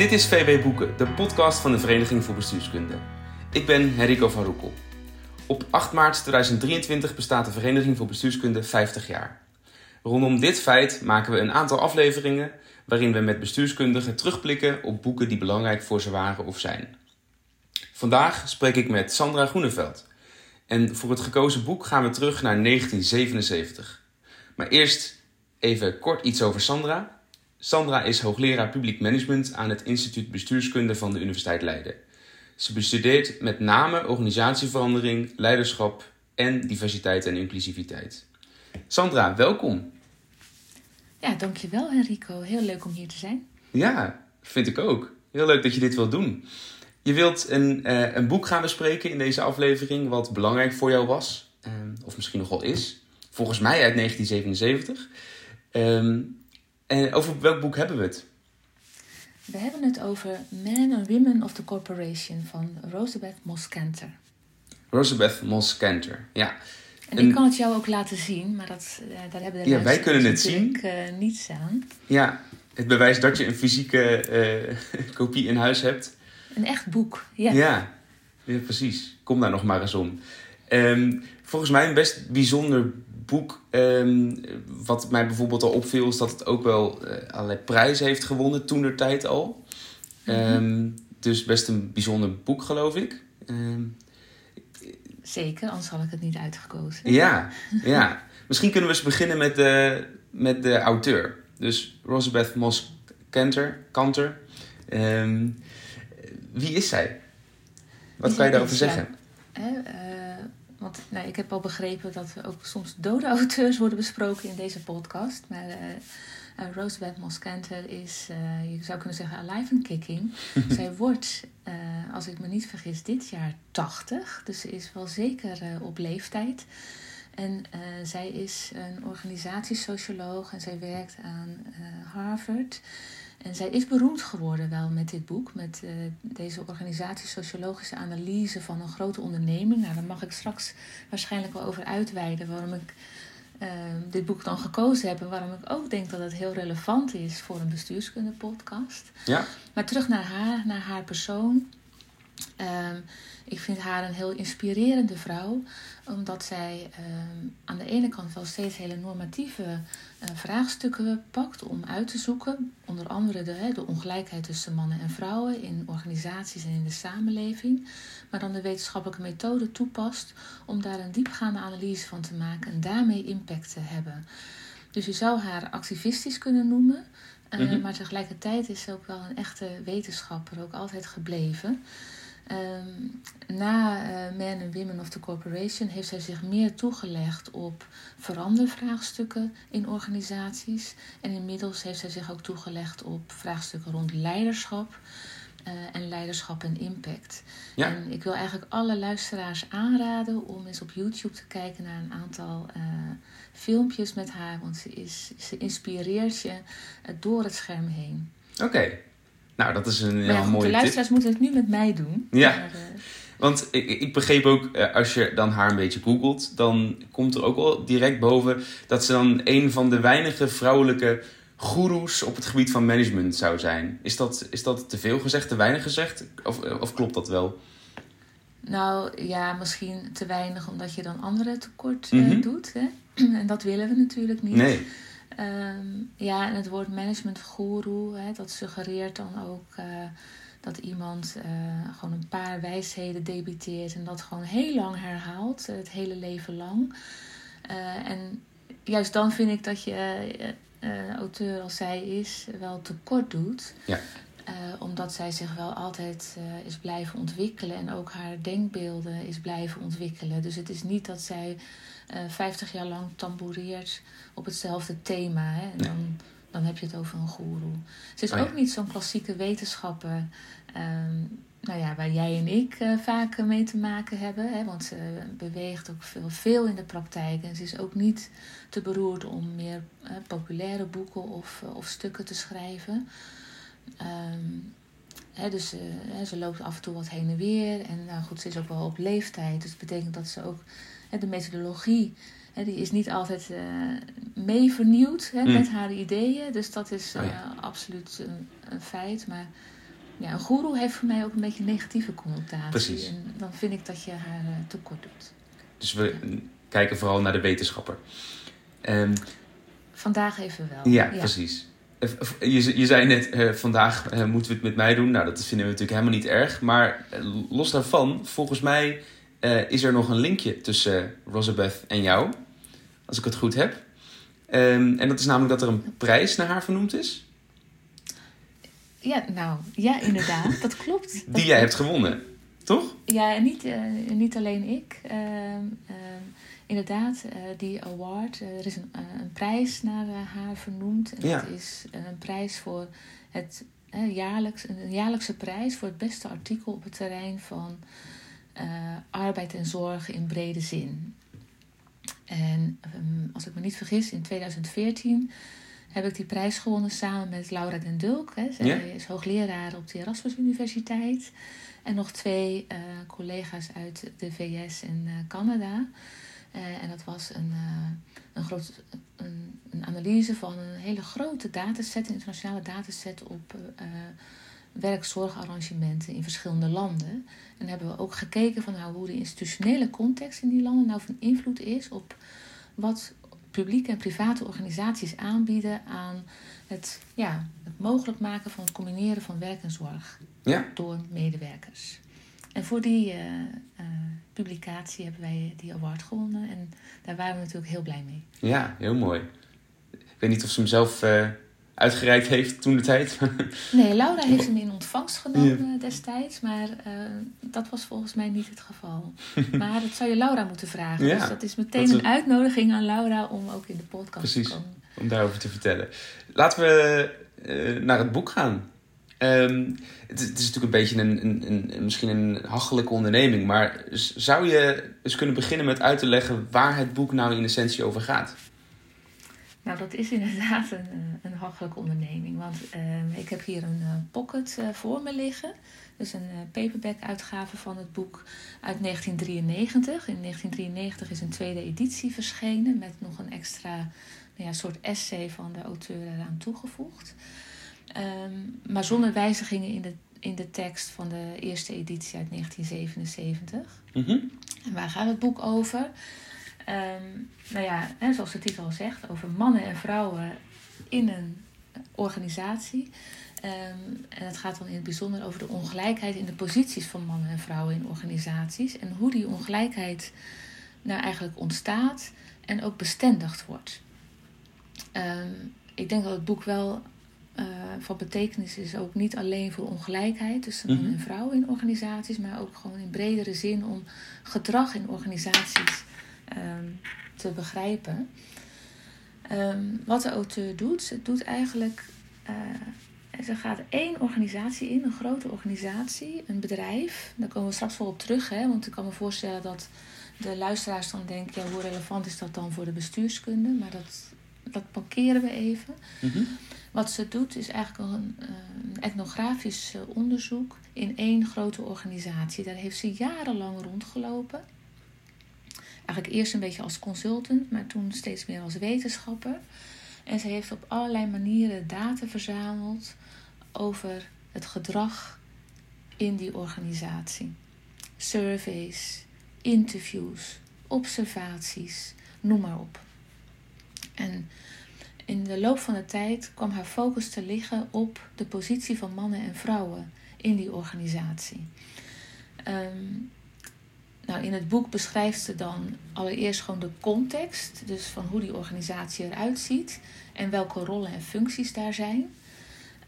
Dit is VB Boeken, de podcast van de Vereniging voor Bestuurskunde. Ik ben Henrico van Roekel. Op 8 maart 2023 bestaat de Vereniging voor Bestuurskunde 50 jaar. Rondom dit feit maken we een aantal afleveringen waarin we met bestuurskundigen terugblikken op boeken die belangrijk voor ze waren of zijn. Vandaag spreek ik met Sandra Groeneveld. En voor het gekozen boek gaan we terug naar 1977. Maar eerst even kort iets over Sandra. Sandra is hoogleraar publiek management aan het Instituut Bestuurskunde van de Universiteit Leiden. Ze bestudeert met name organisatieverandering, leiderschap en diversiteit en inclusiviteit. Sandra, welkom. Ja, dankjewel Enrico. Heel leuk om hier te zijn. Ja, vind ik ook. Heel leuk dat je dit wilt doen. Je wilt een, uh, een boek gaan bespreken in deze aflevering wat belangrijk voor jou was, uh, of misschien nog wel is. Volgens mij uit 1977. Um, en over welk boek hebben we het? We hebben het over Men and Women of the Corporation van Rosabeth Moss Kanter. Rosabeth Moss Kanter, ja. En, ik kan het jou ook laten zien, maar dat, uh, daar hebben de ja, wij kunnen het zien. Uh, niets aan. Ja, het bewijst dat je een fysieke uh, kopie in huis hebt. Een echt boek, ja. Ja, ja precies. Kom daar nog maar eens om. Um, volgens mij een best bijzonder boek. Um, wat mij bijvoorbeeld al opviel, is dat het ook wel uh, allerlei prijzen heeft gewonnen toen der tijd al. Mm -hmm. um, dus best een bijzonder boek, geloof ik. Um, Zeker, anders had ik het niet uitgekozen. Ja, ja. Misschien kunnen we eens beginnen met de, met de auteur. Dus Rosabeth Moss Kanter. Kanter. wie is zij? Wat kan je daarover zeggen? Uh, want nou, ik heb al begrepen dat er ook soms dode auteurs worden besproken in deze podcast. Maar uh, Rosabeth Moskanter is, uh, je zou kunnen zeggen, alive and kicking. Zij wordt, als ik me niet vergis, dit jaar 80. Dus ze is wel zeker op leeftijd. En zij is een organisatiesocioloog en zij werkt aan Harvard. En zij is beroemd geworden wel met dit boek, met uh, deze organisatie-sociologische analyse van een grote onderneming. Nou, daar mag ik straks waarschijnlijk wel over uitweiden waarom ik uh, dit boek dan gekozen heb en waarom ik ook denk dat het heel relevant is voor een bestuurskunde-podcast. Ja. Maar terug naar haar, naar haar persoon. Uh, ik vind haar een heel inspirerende vrouw, omdat zij aan de ene kant wel steeds hele normatieve uh, vraagstukken pakt om uit te zoeken. Onder andere de, de ongelijkheid tussen mannen en vrouwen in organisaties en in de samenleving. Maar dan de wetenschappelijke methode toepast om daar een diepgaande analyse van te maken en daarmee impact te hebben. Dus je zou haar activistisch kunnen noemen, uh, mm-hmm. maar tegelijkertijd is ze ook wel een echte wetenschapper, ook altijd gebleven. Um, na uh, Man and Women of the Corporation heeft zij zich meer toegelegd op verandervraagstukken in organisaties. En inmiddels heeft zij zich ook toegelegd op vraagstukken rond leiderschap. Uh, en leiderschap en impact. Ja. En ik wil eigenlijk alle luisteraars aanraden om eens op YouTube te kijken naar een aantal uh, filmpjes met haar. Want ze, is, ze inspireert je door het scherm heen. Oké. Okay. Nou, dat is een maar ja, heel mooie De luisteraars tip. moeten het nu met mij doen. Ja. Maar, uh, Want ik, ik begreep ook, als je dan haar een beetje googelt, dan komt er ook wel direct boven dat ze dan een van de weinige vrouwelijke goeroes op het gebied van management zou zijn. Is dat, is dat te veel gezegd, te weinig gezegd? Of, of klopt dat wel? Nou ja, misschien te weinig omdat je dan anderen tekort mm -hmm. uh, doet. Hè? En dat willen we natuurlijk niet. Nee. Um, ja, en het woord managementgoeroe, hè, dat suggereert dan ook uh, dat iemand uh, gewoon een paar wijsheden debiteert en dat gewoon heel lang herhaalt, het hele leven lang. Uh, en juist dan vind ik dat je auteur als zij is wel tekort doet. Ja. omdat zij zich wel altijd is blijven ontwikkelen en ook haar denkbeelden is blijven ontwikkelen. Dus het is niet dat zij 50 jaar lang tamboureert op hetzelfde thema. Hè? En dan, nee. dan heb je het over een goeroe. Ze is Oh, ook ja. niet zo'n klassieke wetenschapper. ehm, nou ja, waar jij en ik eh, vaak mee te maken hebben. Hè? Want ze beweegt ook veel, veel in de praktijk. En ze is ook niet te beroerd om meer eh, populaire boeken of, of stukken te schrijven. Ehm, hè, dus eh, ze loopt af en toe wat heen en weer. En nou goed, ze is ook wel op leeftijd. Dus dat betekent dat ze ook de methodologie die is niet altijd uh, mee vernieuwd hè, Mm. met haar ideeën. Dus dat is uh, Oh ja. absoluut een, een feit. Maar ja, een goeroe heeft voor mij ook een beetje een negatieve connotatie. Precies. En dan vind ik dat je haar uh, tekort doet. Dus we kijken vooral naar de wetenschapper. Um, vandaag even wel. Ja, precies. Je, je zei net, vandaag moeten we het met mij doen. Nou, dat vinden we natuurlijk helemaal niet erg. Maar los daarvan, volgens mij is er nog een linkje tussen Rosabeth en jou. Als ik het goed heb. Um, en dat is namelijk dat er een prijs naar haar vernoemd is. Ja, nou, ja, inderdaad, dat klopt. Die dat jij hebt gewonnen, toch? Ja, en niet, uh, niet alleen ik. Uh, uh, inderdaad, die award, er is een, een prijs naar haar vernoemd. En ja. dat is een prijs voor het jaarlijks, een jaarlijkse prijs voor het beste artikel op het terrein van arbeid en zorg in brede zin. En um, als ik me niet vergis, in 2014 heb ik die prijs gewonnen samen met Laura den Dulk. Hè. Zij Ja. is hoogleraar op de Erasmus Universiteit. En nog twee uh, collega's uit de VS en uh, Canada. Uh, en dat was een, een, groot, een, een, analyse van een hele grote dataset, een internationale dataset op werkzorgarrangementen in verschillende landen. En hebben we ook gekeken van nou, hoe de institutionele context in die landen nou van invloed is op wat publieke en private organisaties aanbieden aan het, ja, het mogelijk maken van het combineren van werk en zorg Ja. door medewerkers. En voor die uh, uh, publicatie hebben wij die award gewonnen en daar waren we natuurlijk heel blij mee. Ja, heel mooi. Ik weet niet of ze hem zelf uh, uitgereikt heeft toen de tijd. nee, Laura heeft hem in ontvangst genomen ja. destijds, maar dat was volgens mij niet het geval. maar dat zou je Laura moeten vragen. Ja, dus dat is meteen dat een uitnodiging aan Laura om ook in de podcast Precies, te komen. om daarover te vertellen. Laten we naar het boek gaan. Um, het, het, is natuurlijk een beetje een, een, een, misschien een hachelijke onderneming, maar zou je eens kunnen beginnen met uit te leggen waar het boek nou in essentie over gaat? Nou, dat is inderdaad een, een hachelijke onderneming, want uh, ik heb hier een uh, pocket uh, voor me liggen. Dus een paperback-uitgave van het boek uit 1993. In 1993 is een tweede editie verschenen met nog een extra nou ja, soort essay van de auteur eraan toegevoegd. Um, maar zonder wijzigingen in de, in de tekst van de eerste editie uit 1977. Mm-hmm. En waar gaat het boek over? Um, nou ja, hè, zoals de titel al zegt, over mannen en vrouwen in een organisatie. Um, en het gaat dan in het bijzonder over de ongelijkheid in de posities van mannen en vrouwen in organisaties. En hoe die ongelijkheid nou eigenlijk ontstaat en ook bestendigd wordt. Um, ik denk dat het boek wel uh, van betekenis is ook niet alleen voor ongelijkheid tussen mannen Mhm. en vrouwen in organisaties, maar ook gewoon in bredere zin om gedrag in organisaties um, te begrijpen. Um, wat de auteur doet, ze doet eigenlijk. Uh, ze gaat één organisatie in, een grote organisatie, een bedrijf. Daar komen we straks wel op terug, hè, want ik kan me voorstellen dat de luisteraars dan denken: ja, hoe relevant is dat dan voor de bestuurskunde? Maar dat, dat parkeren we even. Mm-hmm. Wat ze doet is eigenlijk een, een etnografisch onderzoek in één grote organisatie. Daar heeft ze jarenlang rondgelopen. Eigenlijk eerst een beetje als consultant, maar toen steeds meer als wetenschapper. En ze heeft op allerlei manieren data verzameld over het gedrag in die organisatie. Surveys, interviews, observaties, noem maar op. En in de loop van de tijd kwam haar focus te liggen op de positie van mannen en vrouwen in die organisatie. Um, nou, in het boek beschrijft ze dan allereerst gewoon de context, dus van hoe die organisatie eruit ziet en welke rollen en functies daar zijn.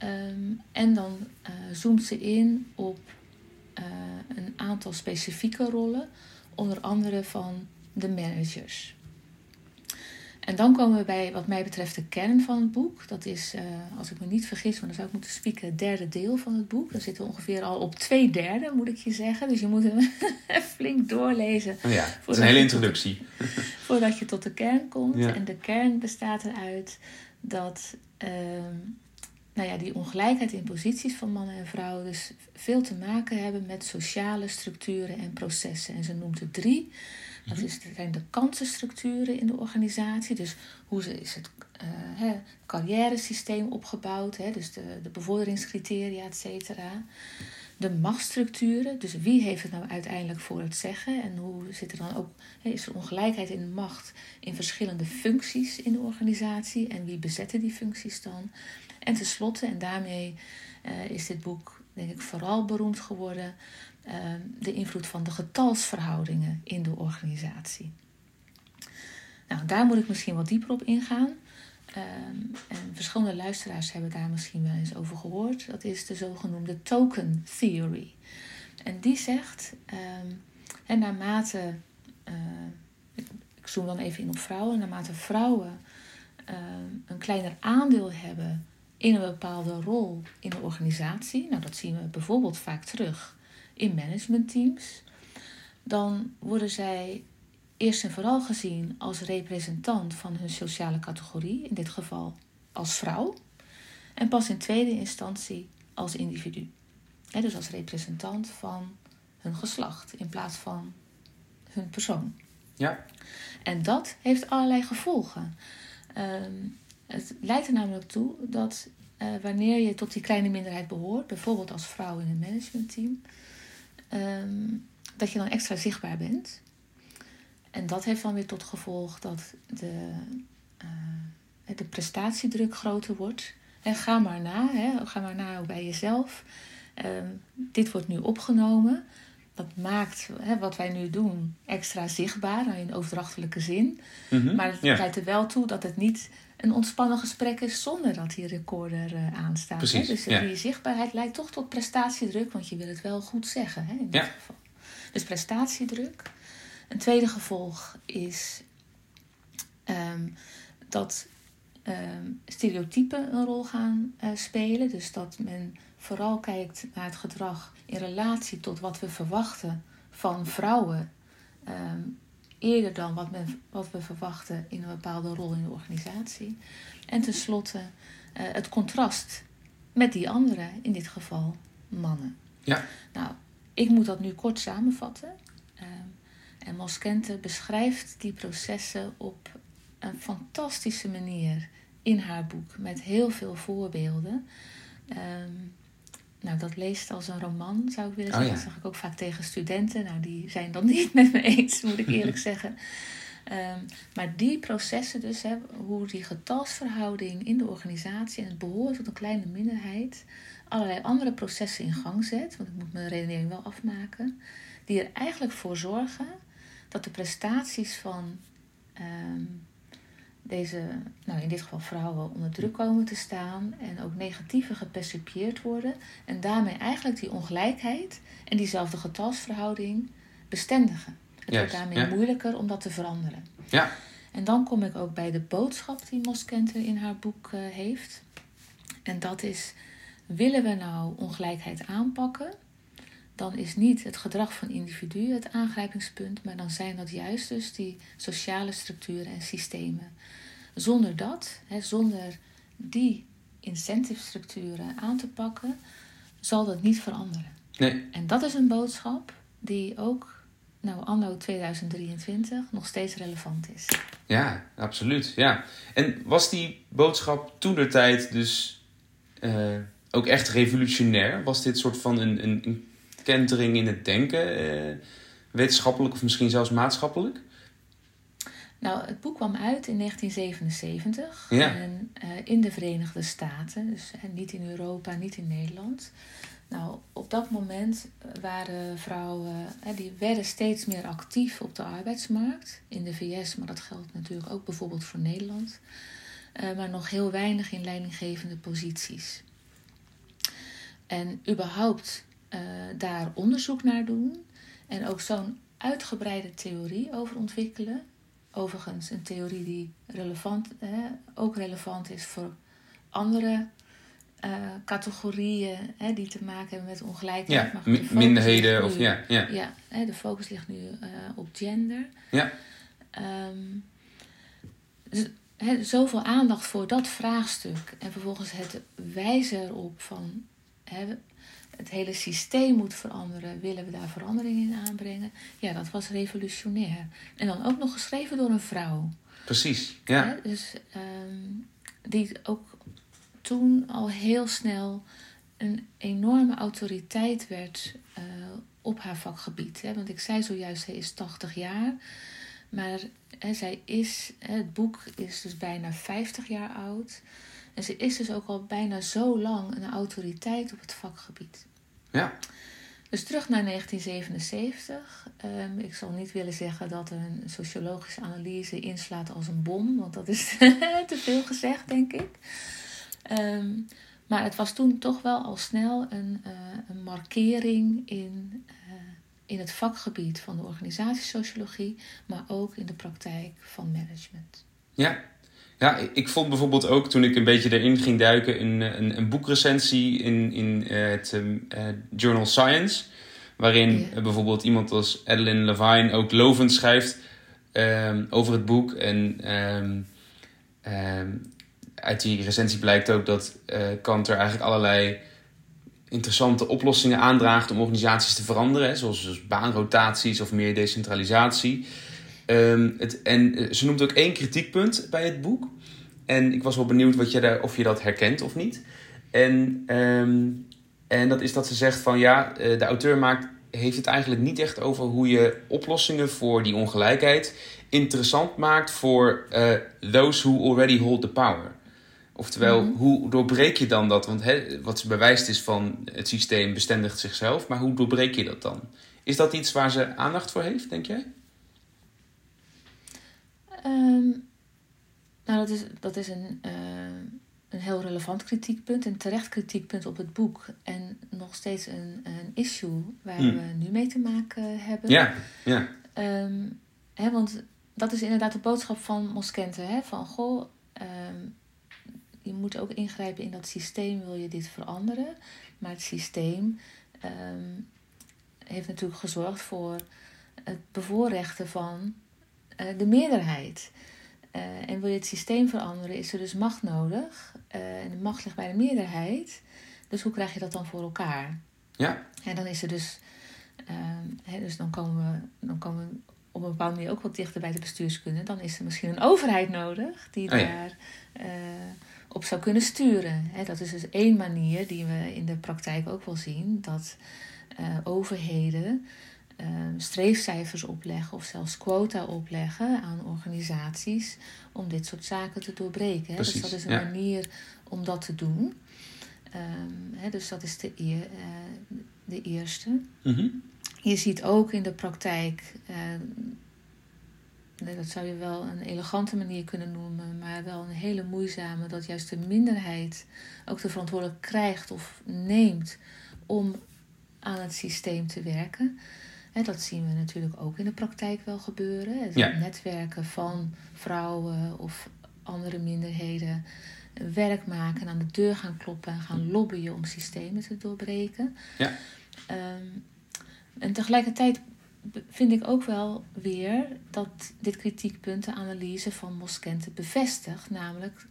Um, en dan uh, zoomt ze in op uh, een aantal specifieke rollen, onder andere van de managers. En dan komen we bij, wat mij betreft, de kern van het boek. Dat is, uh, als ik me niet vergis, maar dan zou ik moeten spieken, het derde deel van het boek. Daar zitten we ongeveer al op twee derde, moet ik je zeggen. Dus je moet hem flink doorlezen. Oh ja, het is een hele introductie. Voordat je tot de kern komt. Ja. En de kern bestaat eruit dat uh, nou ja, die ongelijkheid in posities van mannen en vrouwen dus veel te maken hebben met sociale structuren en processen. En ze noemt er drie. Dat is, zijn de kansenstructuren in de organisatie. Dus hoe is het uh, hè, carrière-systeem opgebouwd, hè, dus de, de bevorderingscriteria, et cetera. De machtsstructuren, dus wie heeft het nou uiteindelijk voor het zeggen en hoe zit er dan ook, hè, is er ongelijkheid in macht in verschillende functies in de organisatie en wie bezetten die functies dan? En tenslotte, en daarmee uh, is dit boek denk ik vooral beroemd geworden, de invloed van de getalsverhoudingen in de organisatie. Nou, daar moet ik misschien wat dieper op ingaan. Um, en verschillende luisteraars hebben daar misschien wel eens over gehoord. Dat is de zogenoemde token theory. En die zegt, en naarmate, uh, ik, zoom dan even in op vrouwen, naarmate vrouwen een kleiner aandeel hebben in een bepaalde rol in de organisatie, nou dat zien we bijvoorbeeld vaak terug in managementteams, dan worden zij eerst en vooral gezien als representant van hun sociale categorie, in dit geval als vrouw, en pas in tweede instantie als individu. dus als representant van hun geslacht in plaats van hun persoon. Ja. En dat heeft allerlei gevolgen. Ehm, het leidt er namelijk toe dat uh, wanneer je tot die kleine minderheid behoort, bijvoorbeeld als vrouw in een managementteam, um, dat je dan extra zichtbaar bent. En dat heeft dan weer tot gevolg dat de, uh, de prestatiedruk groter wordt. En ga maar na, hè, ga maar na bij jezelf. Uh, dit wordt nu opgenomen. Dat maakt hè, wat wij nu doen extra zichtbaar in overdrachtelijke zin. Mm -hmm, maar het leidt er wel toe dat het niet een ontspannen gesprek is zonder dat die recorder uh, aanstaat. Precies, hè? Dus ja. die zichtbaarheid leidt toch tot prestatiedruk, want je wil het wel goed zeggen hè, in dit Ja. geval. Dus prestatiedruk. Een tweede gevolg is ehm, dat ehm, stereotypen een rol gaan eh, spelen. Dus dat men vooral kijkt naar het gedrag in relatie tot wat we verwachten van vrouwen. ehm, eerder dan wat, men, wat we verwachten in een bepaalde rol in de organisatie. En tenslotte eh, het contrast met die anderen, in dit geval mannen. Ja. Nou, ik moet dat nu kort samenvatten. Ehm, en Moskente beschrijft die processen op een fantastische manier in haar boek, met heel veel voorbeelden. Ehm, nou, dat leest als een roman, zou ik willen Oh, zeggen. ja. Dat zeg ik ook vaak tegen studenten. Nou, die zijn dan niet met me eens, moet ik eerlijk zeggen. Ehm, maar die processen dus, hè, hoe die getalsverhouding in de organisatie en het behoren tot een kleine minderheid allerlei andere processen in gang zet, want ik moet mijn redenering wel afmaken, die er eigenlijk voor zorgen dat de prestaties van ehm, deze, nou in dit geval vrouwen, onder druk komen te staan en ook negatiever gepercipieerd worden en daarmee eigenlijk die ongelijkheid en diezelfde getalsverhouding bestendigen. Het Juist, wordt daarmee ja. moeilijker om dat te veranderen. Ja. En dan kom ik ook bij de boodschap die Moskenter in haar boek eh, heeft. En dat is, willen we nou ongelijkheid aanpakken, dan is niet het gedrag van individuen het aangrijpingspunt, maar dan zijn dat juist dus die sociale structuren en systemen. Zonder dat, hè, zonder die incentive structuren aan te pakken, zal dat niet veranderen. Nee. En dat is een boodschap die ook, nou anno 2023, nog steeds relevant is. Ja, absoluut. Ja. En was die boodschap toen de tijd dus eh, ook echt revolutionair? Was dit soort van een, een, een kentering in het denken, eh, wetenschappelijk of misschien zelfs maatschappelijk? Nou, het boek kwam uit in 1977 Ja. en eh, in de Verenigde Staten, dus eh, niet in Europa, niet in Nederland. Nou, op dat moment waren vrouwen, eh, die werden steeds meer actief op de arbeidsmarkt in de VS, maar dat geldt natuurlijk ook bijvoorbeeld voor Nederland, eh, maar nog heel weinig in leidinggevende posities. En überhaupt eh, daar onderzoek naar doen en ook zo'n uitgebreide theorie over ontwikkelen. Overigens een theorie die relevant, hè, ook relevant is voor andere eh, categorieën hè, die te maken hebben met ongelijkheid. Ja, Maar minderheden of ja, ja. Ja, hè, de focus ligt nu eh, op gender. Ja. Ehm, dus, hè, zoveel aandacht voor dat vraagstuk en vervolgens het wijzen erop van hè, het hele systeem moet veranderen. Willen we daar verandering in aanbrengen? Ja, dat was revolutionair. En dan ook nog geschreven door een vrouw. Precies, ja. Dus ehm, die ook toen al heel snel een enorme autoriteit werd uh, op haar vakgebied. Hè? Want ik zei zojuist, zij is 80 jaar. Maar hè, zij is, het boek is dus bijna 50 jaar oud. En ze is dus ook al bijna zo lang een autoriteit op het vakgebied. Ja. Dus terug naar 1977. Um, ik zal niet willen zeggen dat een sociologische analyse inslaat als een bom, want dat is te veel gezegd, denk ik. Um, maar het was toen toch wel al snel een, uh, een markering in, uh, in het vakgebied van de organisatiesociologie, maar ook in de praktijk van management. Ja, ja, ik vond bijvoorbeeld ook toen ik een beetje erin ging duiken een, een, een boekrecensie in, in het uh, Journal Science. Waarin ja. bijvoorbeeld iemand als Adeline Levine ook lovend schrijft um, over het boek. En um, um, uit die recensie blijkt ook dat uh, Kant er eigenlijk allerlei interessante oplossingen aandraagt om organisaties te veranderen. Hè, zoals dus baanrotaties of meer decentralisatie. Um, het, en eh, ze noemt ook één kritiekpunt bij het boek. En ik was wel benieuwd wat je daar, of je dat herkent of niet. En, um, en dat is dat ze zegt van ja, de auteur maakt, heeft het eigenlijk niet echt over hoe je oplossingen voor die ongelijkheid interessant maakt voor uh, those who already hold the power. Oftewel, mm-hmm. hoe doorbreek je dan dat? Want he, wat ze bewijst is van het systeem bestendigt zichzelf, maar hoe doorbreek je dat dan? Is dat iets waar ze aandacht voor heeft, denk jij? Um, nou, dat is, dat is een, uh, een heel relevant kritiekpunt, een terecht kritiekpunt op het boek. En nog steeds een, een issue waar mm. we nu mee te maken hebben. Ja, ja. Um, hè, want dat is inderdaad de boodschap van Moskente. Hè? Van, goh, um, je moet ook ingrijpen in dat systeem, wil je dit veranderen. Maar het systeem um, heeft natuurlijk gezorgd voor het bevoorrechten van de meerderheid. Uh, en wil je het systeem veranderen, is er dus macht nodig. Uh, en de macht ligt bij de meerderheid. Dus hoe krijg je dat dan voor elkaar? Ja. En dan is er dus. Uh, dus dan komen, we, dan komen we op een bepaalde manier ook wat dichter bij de bestuurskunde. Dan is er misschien een overheid nodig die oh, ja. daar op zou kunnen sturen. Hè, dat is dus één manier die we in de praktijk ook wel zien. Dat overheden uh, streefcijfers opleggen of zelfs quota opleggen aan organisaties om dit soort zaken te doorbreken. Dus dat is een ja. manier om dat te doen. Um, hè, dus dat is de, eer, uh, de eerste. Mm -hmm. Je ziet ook in de praktijk dat zou je wel een elegante manier kunnen noemen, maar wel een hele moeizame, dat juist de minderheid ook de verantwoordelijkheid krijgt of neemt om aan het systeem te werken. En dat zien we natuurlijk ook in de praktijk wel gebeuren. Het ja. netwerken van vrouwen of andere minderheden werk maken, aan de deur gaan kloppen en gaan lobbyen om systemen te doorbreken. Ja. Um, en tegelijkertijd vind ik ook wel weer dat dit kritiekpunt de analyse van Moskente bevestigt. Namelijk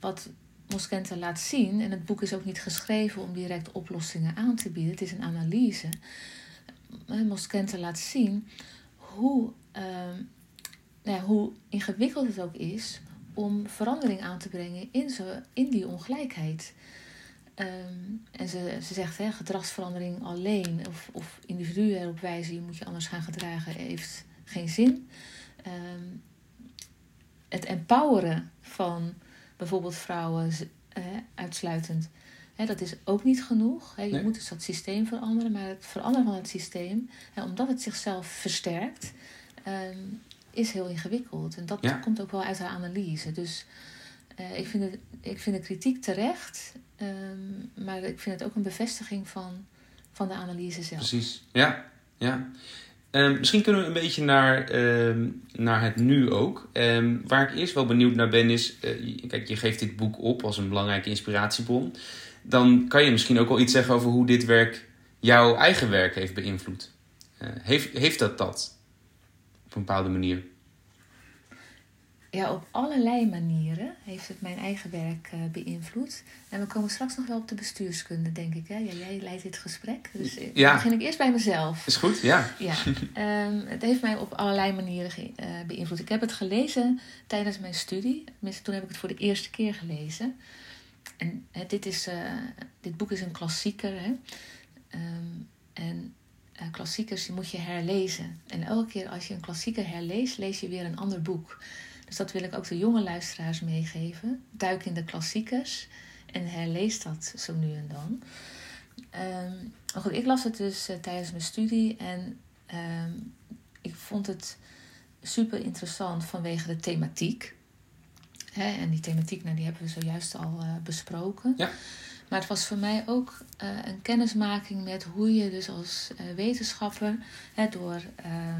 wat Moskente laat zien, en het boek is ook niet geschreven om direct oplossingen aan te bieden, het is een analyse. Moskente laat zien hoe, uh, nou hoe ingewikkeld het ook is om verandering aan te brengen in, zo, in die ongelijkheid. Um, en ze, ze zegt, hè, gedragsverandering alleen of, of individuen erop wijzen, je moet je anders gaan gedragen, heeft geen zin. Um, het empoweren van bijvoorbeeld vrouwen uitsluitend, dat is ook niet genoeg. Je nee. moet dus dat systeem veranderen, maar het veranderen van het systeem, omdat het zichzelf versterkt, um, is heel ingewikkeld. En dat ja. komt ook wel uit haar analyse. Dus uh, ik, vind het, ik vind de kritiek terecht. Um, maar ik vind het ook een bevestiging van, van de analyse zelf. Precies, ja. ja. Um, misschien kunnen we een beetje naar, um, naar het nu ook. waar ik eerst wel benieuwd naar ben is... Uh, kijk, je geeft dit boek op als een belangrijke inspiratiebron. Dan kan je misschien ook wel iets zeggen over hoe dit werk jouw eigen werk heeft beïnvloed. Uh, heeft, heeft dat dat? Op een bepaalde manier? Ja, op allerlei manieren. heeft het mijn eigen werk uh, beïnvloed. En we komen straks nog wel op de bestuurskunde, denk ik. Hè? Ja, jij leidt dit gesprek, dus ja. begin ik eerst bij mezelf. Is goed, ja. ja. Um, het heeft mij op allerlei manieren uh, beïnvloed. Ik heb het gelezen tijdens mijn studie. Tenminste, toen heb ik het voor de eerste keer gelezen. En dit, is, dit boek is een klassieker. Hè? Um, en uh, klassiekers die moet je herlezen. En elke keer als je een klassieker herleest, lees je weer een ander boek. Dus dat wil ik ook de jonge luisteraars meegeven. Duik in de klassiekers en herlees dat zo nu en dan. Um, goed, ik las het dus uh, tijdens mijn studie en um, ik vond het super interessant vanwege de thematiek. Hè, en die thematiek, nou, die hebben we zojuist al uh, besproken. Ja. Maar het was voor mij ook uh, een kennismaking met hoe je dus als uh, wetenschapper hè, door uh,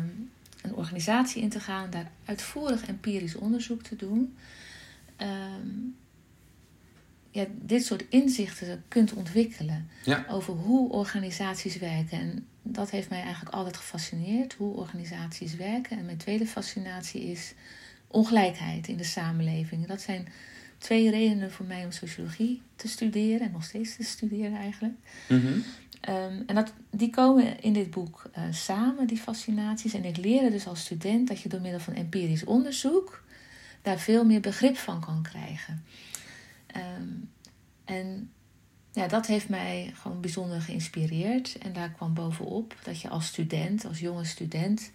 een organisatie in te gaan, daar uitvoerig empirisch onderzoek te doen, ehm, ja, dit soort inzichten kunt ontwikkelen ja. over hoe organisaties werken. En dat heeft mij eigenlijk altijd gefascineerd, hoe organisaties werken. En mijn tweede fascinatie is ongelijkheid in de samenleving. Dat zijn twee redenen voor mij om sociologie te studeren en nog steeds te studeren eigenlijk. Mhm. Um, en dat, die komen in dit boek uh, samen, die fascinaties. En ik leerde dus als student dat je door middel van empirisch onderzoek daar veel meer begrip van kan krijgen. Um, en ja, dat heeft mij gewoon bijzonder geïnspireerd. En daar kwam bovenop dat je als student, als jonge student.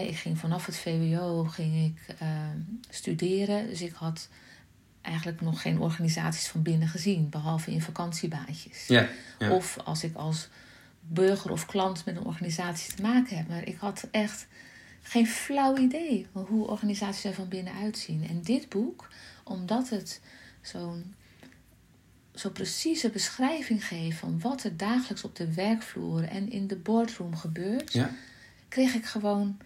Ik ging vanaf het VWO ging ik, uh, studeren. Dus ik had eigenlijk nog geen organisaties van binnen gezien, behalve in vakantiebaantjes. Ja, ja. Of als ik als burger of klant met een organisatie te maken heb. Maar ik had echt geen flauw idee hoe organisaties er van binnen uitzien. En dit boek, omdat het zo'n zo precieze beschrijving geeft van wat er dagelijks op de werkvloer en in de boardroom gebeurt, ja. kreeg ik gewoon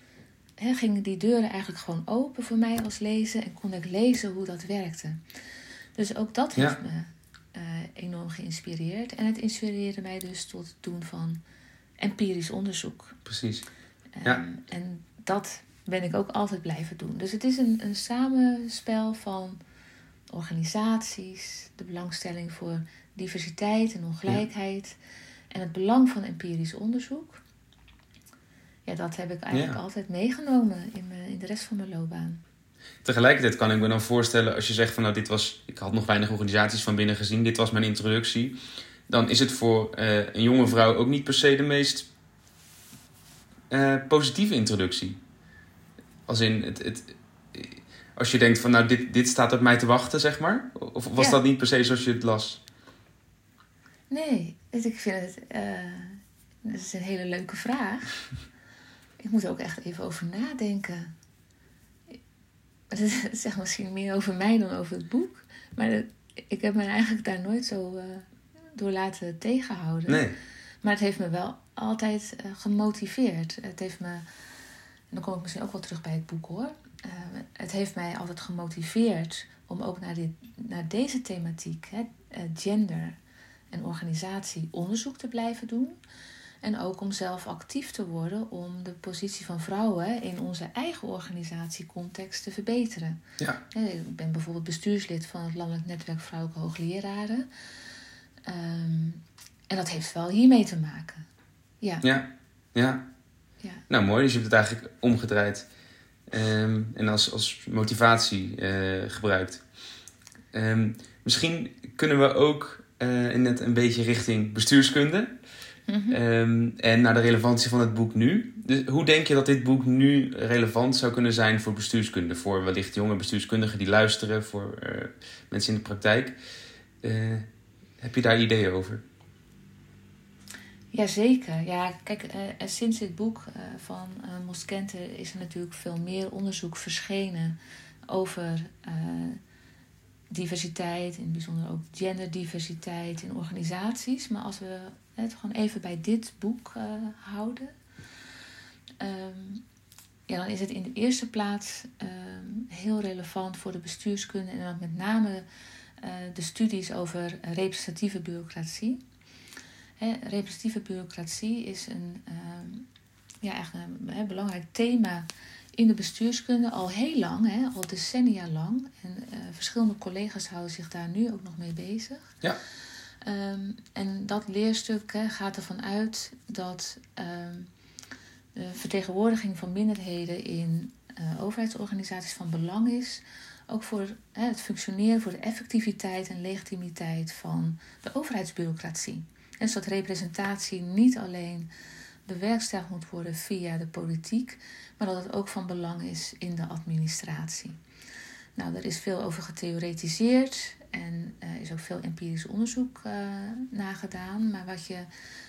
he, gingen die deuren eigenlijk gewoon open voor mij als lezen en kon ik lezen hoe dat werkte. Dus ook dat Ja. heeft me eh, enorm geïnspireerd. En het inspireerde mij dus tot het doen van empirisch onderzoek. Precies. Ehm, Ja. En dat ben ik ook altijd blijven doen. Dus het is een, een samenspel van organisaties, de belangstelling voor diversiteit en ongelijkheid en het belang van empirisch onderzoek. Ja, dat heb ik eigenlijk Ja. altijd meegenomen in, mijn, in de rest van mijn loopbaan. Tegelijkertijd kan ik me dan voorstellen, als je zegt van nou, dit was, ik had nog weinig organisaties van binnen gezien, dit was mijn introductie. Dan is het voor eh, een jonge vrouw ook niet per se de meest eh, positieve introductie. Als in het, het, als je denkt van nou, dit, dit staat op mij te wachten, zeg maar. Of was Ja. dat niet per se zoals je het las? Nee, ik vind het. eh, dat is een hele leuke vraag. Ik moet er ook echt even over nadenken. Het zegt misschien meer over mij dan over het boek. Maar dat- ik heb me eigenlijk daar nooit zo eh, door laten tegenhouden. Nee. Maar het heeft me wel altijd eh, gemotiveerd. Het heeft me, en dan kom ik misschien ook wel terug bij het boek hoor. Eh, het heeft mij altijd gemotiveerd om ook naar, dit, naar deze thematiek, hè, gender en organisatie, onderzoek te blijven doen. En ook om zelf actief te worden om de positie van vrouwen in onze eigen organisatiecontext te verbeteren. Ja. Ik ben bijvoorbeeld bestuurslid van het Landelijk Netwerk Vrouwelijke Hoogleraren. Ehm, en dat heeft wel hiermee te maken. Ja, Ja. Ja. ja. Nou, mooi. Dus je hebt het eigenlijk omgedraaid. Ehm, en als, als motivatie eh, gebruikt. Ehm, misschien kunnen we ook eh, net een beetje richting bestuurskunde. Mhm. Ehm, en naar de relevantie van het boek nu. Dus hoe denk je dat dit boek nu relevant zou kunnen zijn voor bestuurskunde? Voor wellicht jonge bestuurskundigen die luisteren, voor eh, mensen in de praktijk. Eh, heb je daar ideeën over? Jazeker. Ja, kijk, eh, sinds dit boek van Moskente is er natuurlijk veel meer onderzoek verschenen over diversiteit, in het bijzonder ook genderdiversiteit in organisaties. Maar als we het gewoon even bij dit boek eh, houden, ehm, ja, dan is het in de eerste plaats ehm, heel relevant voor de bestuurskunde en dan met name eh, de studies over representatieve bureaucratie. Representatieve bureaucratie is een, ehm, ja, eigenlijk belangrijk thema in de bestuurskunde al heel lang, hè, al decennia lang. En eh, verschillende collega's houden zich daar nu ook nog mee bezig. Ja. Ehm, en dat leerstuk gaat ervan uit dat ehm, de vertegenwoordiging van minderheden in uh, overheidsorganisaties van belang is. Ook voor het functioneren, voor de effectiviteit en legitimiteit van de overheidsbureaucratie. En dus dat representatie niet alleen bewerkstelligd moet worden via de politiek, maar dat het ook van belang is in de administratie. Nou, er is veel over getheoretiseerd en er is ook veel empirisch onderzoek uh, naar gedaan. Maar wat je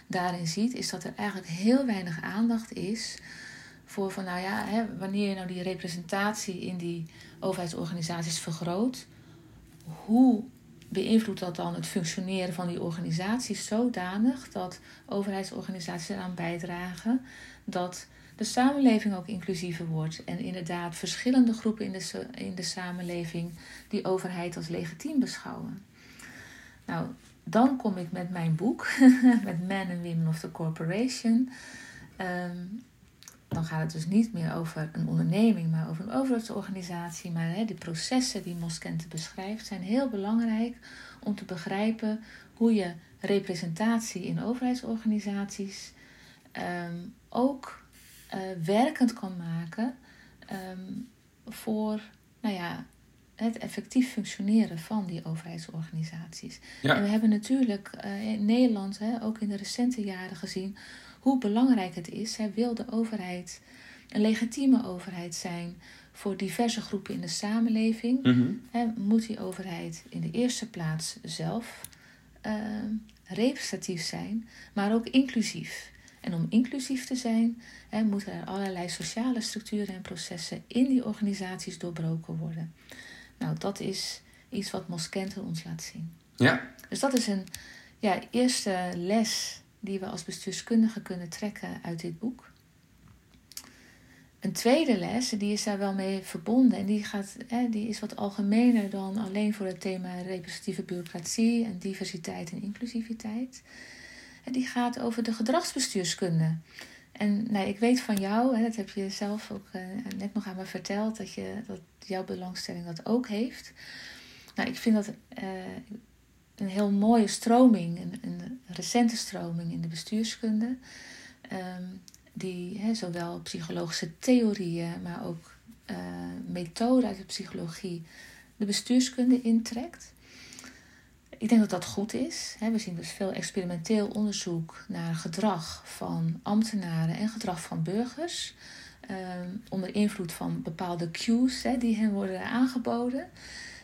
daarin ziet, is dat er eigenlijk heel weinig aandacht is voor van, nou ja, hè, wanneer je nou die representatie in die overheidsorganisaties vergroot, hoe beïnvloedt dat dan het functioneren van die organisaties zodanig dat overheidsorganisaties eraan bijdragen dat de samenleving ook inclusiever wordt en inderdaad verschillende groepen in de, in de samenleving die overheid als legitiem beschouwen. Nou, dan kom ik met mijn boek, met Men and Women of the Corporation. Ehm, dan gaat het dus niet meer over een onderneming, maar over een overheidsorganisatie. Maar hè, de processen die Moskente beschrijft zijn heel belangrijk om te begrijpen hoe je representatie in overheidsorganisaties ehm, ook uh, werkend kan maken ehm, voor nou ja, het effectief functioneren van die overheidsorganisaties. En we hebben natuurlijk uh, in Nederland, hè, ook in de recente jaren gezien, hoe belangrijk het is. Hè, wil de overheid een legitieme overheid zijn voor diverse groepen in de samenleving? Mm moet die overheid in de eerste plaats zelf uh, representatief zijn, maar ook inclusief. En om inclusief te zijn, hè, moeten er allerlei sociale structuren en processen in die organisaties doorbroken worden. Nou, dat is iets wat Moskente ons laat zien. Ja. Dus dat is een ja, eerste les die we als bestuurskundigen kunnen trekken uit dit boek. Een tweede les, die is daar wel mee verbonden en die, gaat, hè, die is wat algemener dan alleen voor het thema representatieve bureaucratie en diversiteit en inclusiviteit. Die gaat over de gedragsbestuurskunde. En nou, ik weet van jou, hè, dat heb je zelf ook uh, net nog aan me verteld, dat, je, dat jouw belangstelling dat ook heeft. Nou, ik vind dat uh, een heel mooie stroming, een, een, recente stroming in de bestuurskunde. Um, die hè, zowel psychologische theorieën, maar ook uh, methoden uit de psychologie de bestuurskunde intrekt. Ik denk dat dat goed is. We zien dus veel experimenteel onderzoek naar gedrag van ambtenaren en gedrag van burgers. Ehm, onder invloed van bepaalde cues die hen worden aangeboden.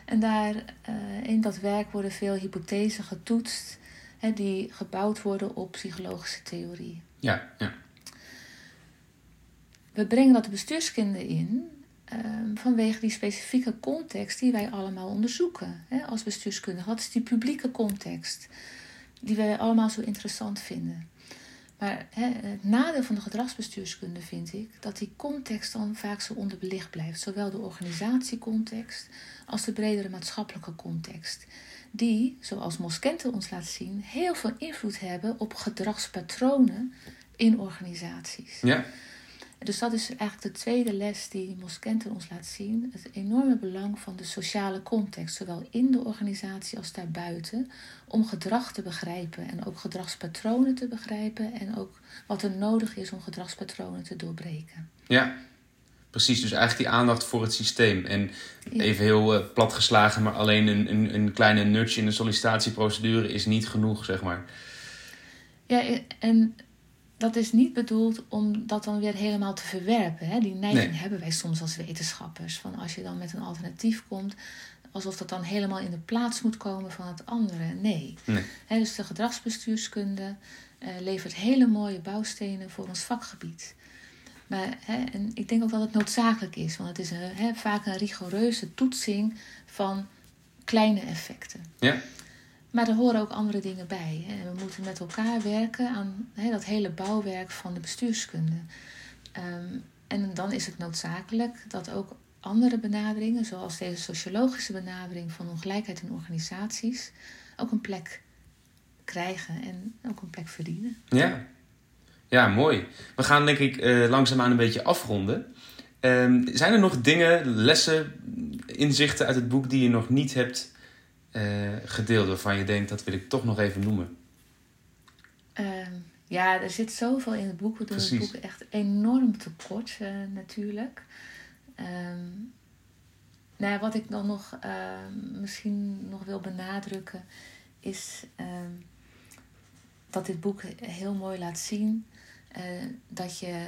En daar uh, in dat werk worden veel hypothesen getoetst die gebouwd worden op psychologische theorie. Ja, ja. We brengen dat de bestuurskunde in Ehm, vanwege die specifieke context die wij allemaal onderzoeken hè, als bestuurskundige. Wat is die publieke context die wij allemaal zo interessant vinden? Maar hè, het nadeel van de gedragsbestuurskunde vind ik dat die context dan vaak zo onderbelicht blijft. Zowel de organisatiecontext als de bredere maatschappelijke context. Die, zoals Moskente ons laat zien, heel veel invloed hebben op gedragspatronen in organisaties. Ja. Dus dat is eigenlijk de tweede les die Moskente ons laat zien. Het enorme belang van de sociale context, zowel in de organisatie als daarbuiten, om gedrag te begrijpen en ook gedragspatronen te begrijpen en ook wat er nodig is om gedragspatronen te doorbreken. Ja, precies. Dus eigenlijk die aandacht voor het systeem. En even heel uh, plat geslagen, maar alleen een, een, een kleine nudge in de sollicitatieprocedure is niet genoeg, zeg maar. Ja, en dat is niet bedoeld om dat dan weer helemaal te verwerpen. Hè? Die neiging hebben wij soms als wetenschappers. Van als je dan met een alternatief komt, alsof dat dan helemaal in de plaats moet komen van het andere. Nee. nee. dus de gedragsbestuurskunde uh, levert hele mooie bouwstenen voor ons vakgebied. Maar en ik denk ook dat het noodzakelijk is, want het is een, vaak een rigoureuze toetsing van kleine effecten. Ja. Maar er horen ook andere dingen bij. Hè. We moeten met elkaar werken aan dat hele bouwwerk van de bestuurskunde. Um, en dan is het noodzakelijk dat ook andere benaderingen, zoals deze sociologische benadering van ongelijkheid in organisaties, ook een plek krijgen en ook een plek verdienen. Ja, ja mooi. We gaan denk ik uh, langzaamaan een beetje afronden. Um, zijn er nog dingen, lessen, inzichten uit het boek die je nog niet hebt uh, gedeeld, waarvan je denkt dat wil ik toch nog even noemen? Ehm, ja, er zit zoveel in het boek. We doen het boek echt enorm tekort, uh, natuurlijk. Um, nou, wat ik dan nog ehm, misschien nog wil benadrukken, is dat dit boek heel mooi laat zien uh, dat je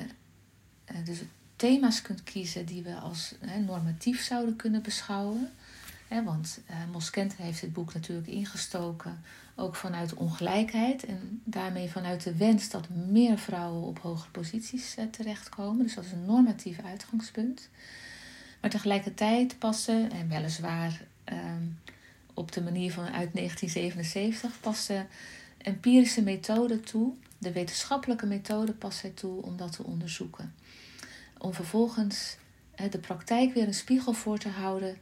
dus thema's kunt kiezen die we als normatief zouden kunnen beschouwen. Want uh, heeft dit boek natuurlijk ingestoken, ook vanuit ongelijkheid en daarmee vanuit de wens dat meer vrouwen op hogere posities uh, terechtkomen. Dus dat is een normatief uitgangspunt. Maar tegelijkertijd passen, en weliswaar ehm, op de manier van uit 1977, passen empirische methoden toe, de wetenschappelijke methode past zij toe om dat te onderzoeken om vervolgens de praktijk weer een spiegel voor te houden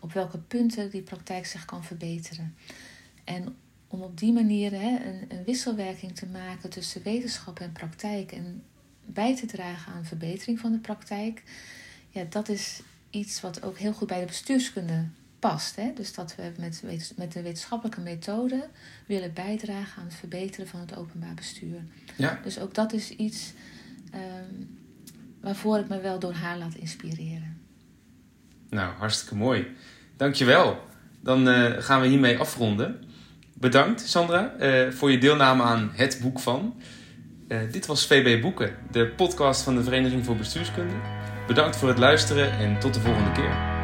op welke punten die praktijk zich kan verbeteren. En om op die manier een, een wisselwerking te maken tussen wetenschap en praktijk en bij te dragen aan verbetering van de praktijk, ja, dat is iets wat ook heel goed bij de bestuurskunde past. Hè? Dus dat we met, met de wetenschappelijke methode willen bijdragen aan het verbeteren van het openbaar bestuur. Ja. Dus ook dat is iets ehm, waarvoor ik me wel door haar laat inspireren. Nou, hartstikke mooi. Dankjewel. Dan uh, gaan we hiermee afronden. Bedankt Sandra uh, voor je deelname aan het boek van. Uh, dit was VB Boeken, de podcast van de Vereniging voor Bestuurskunde. Bedankt voor het luisteren en tot de volgende keer.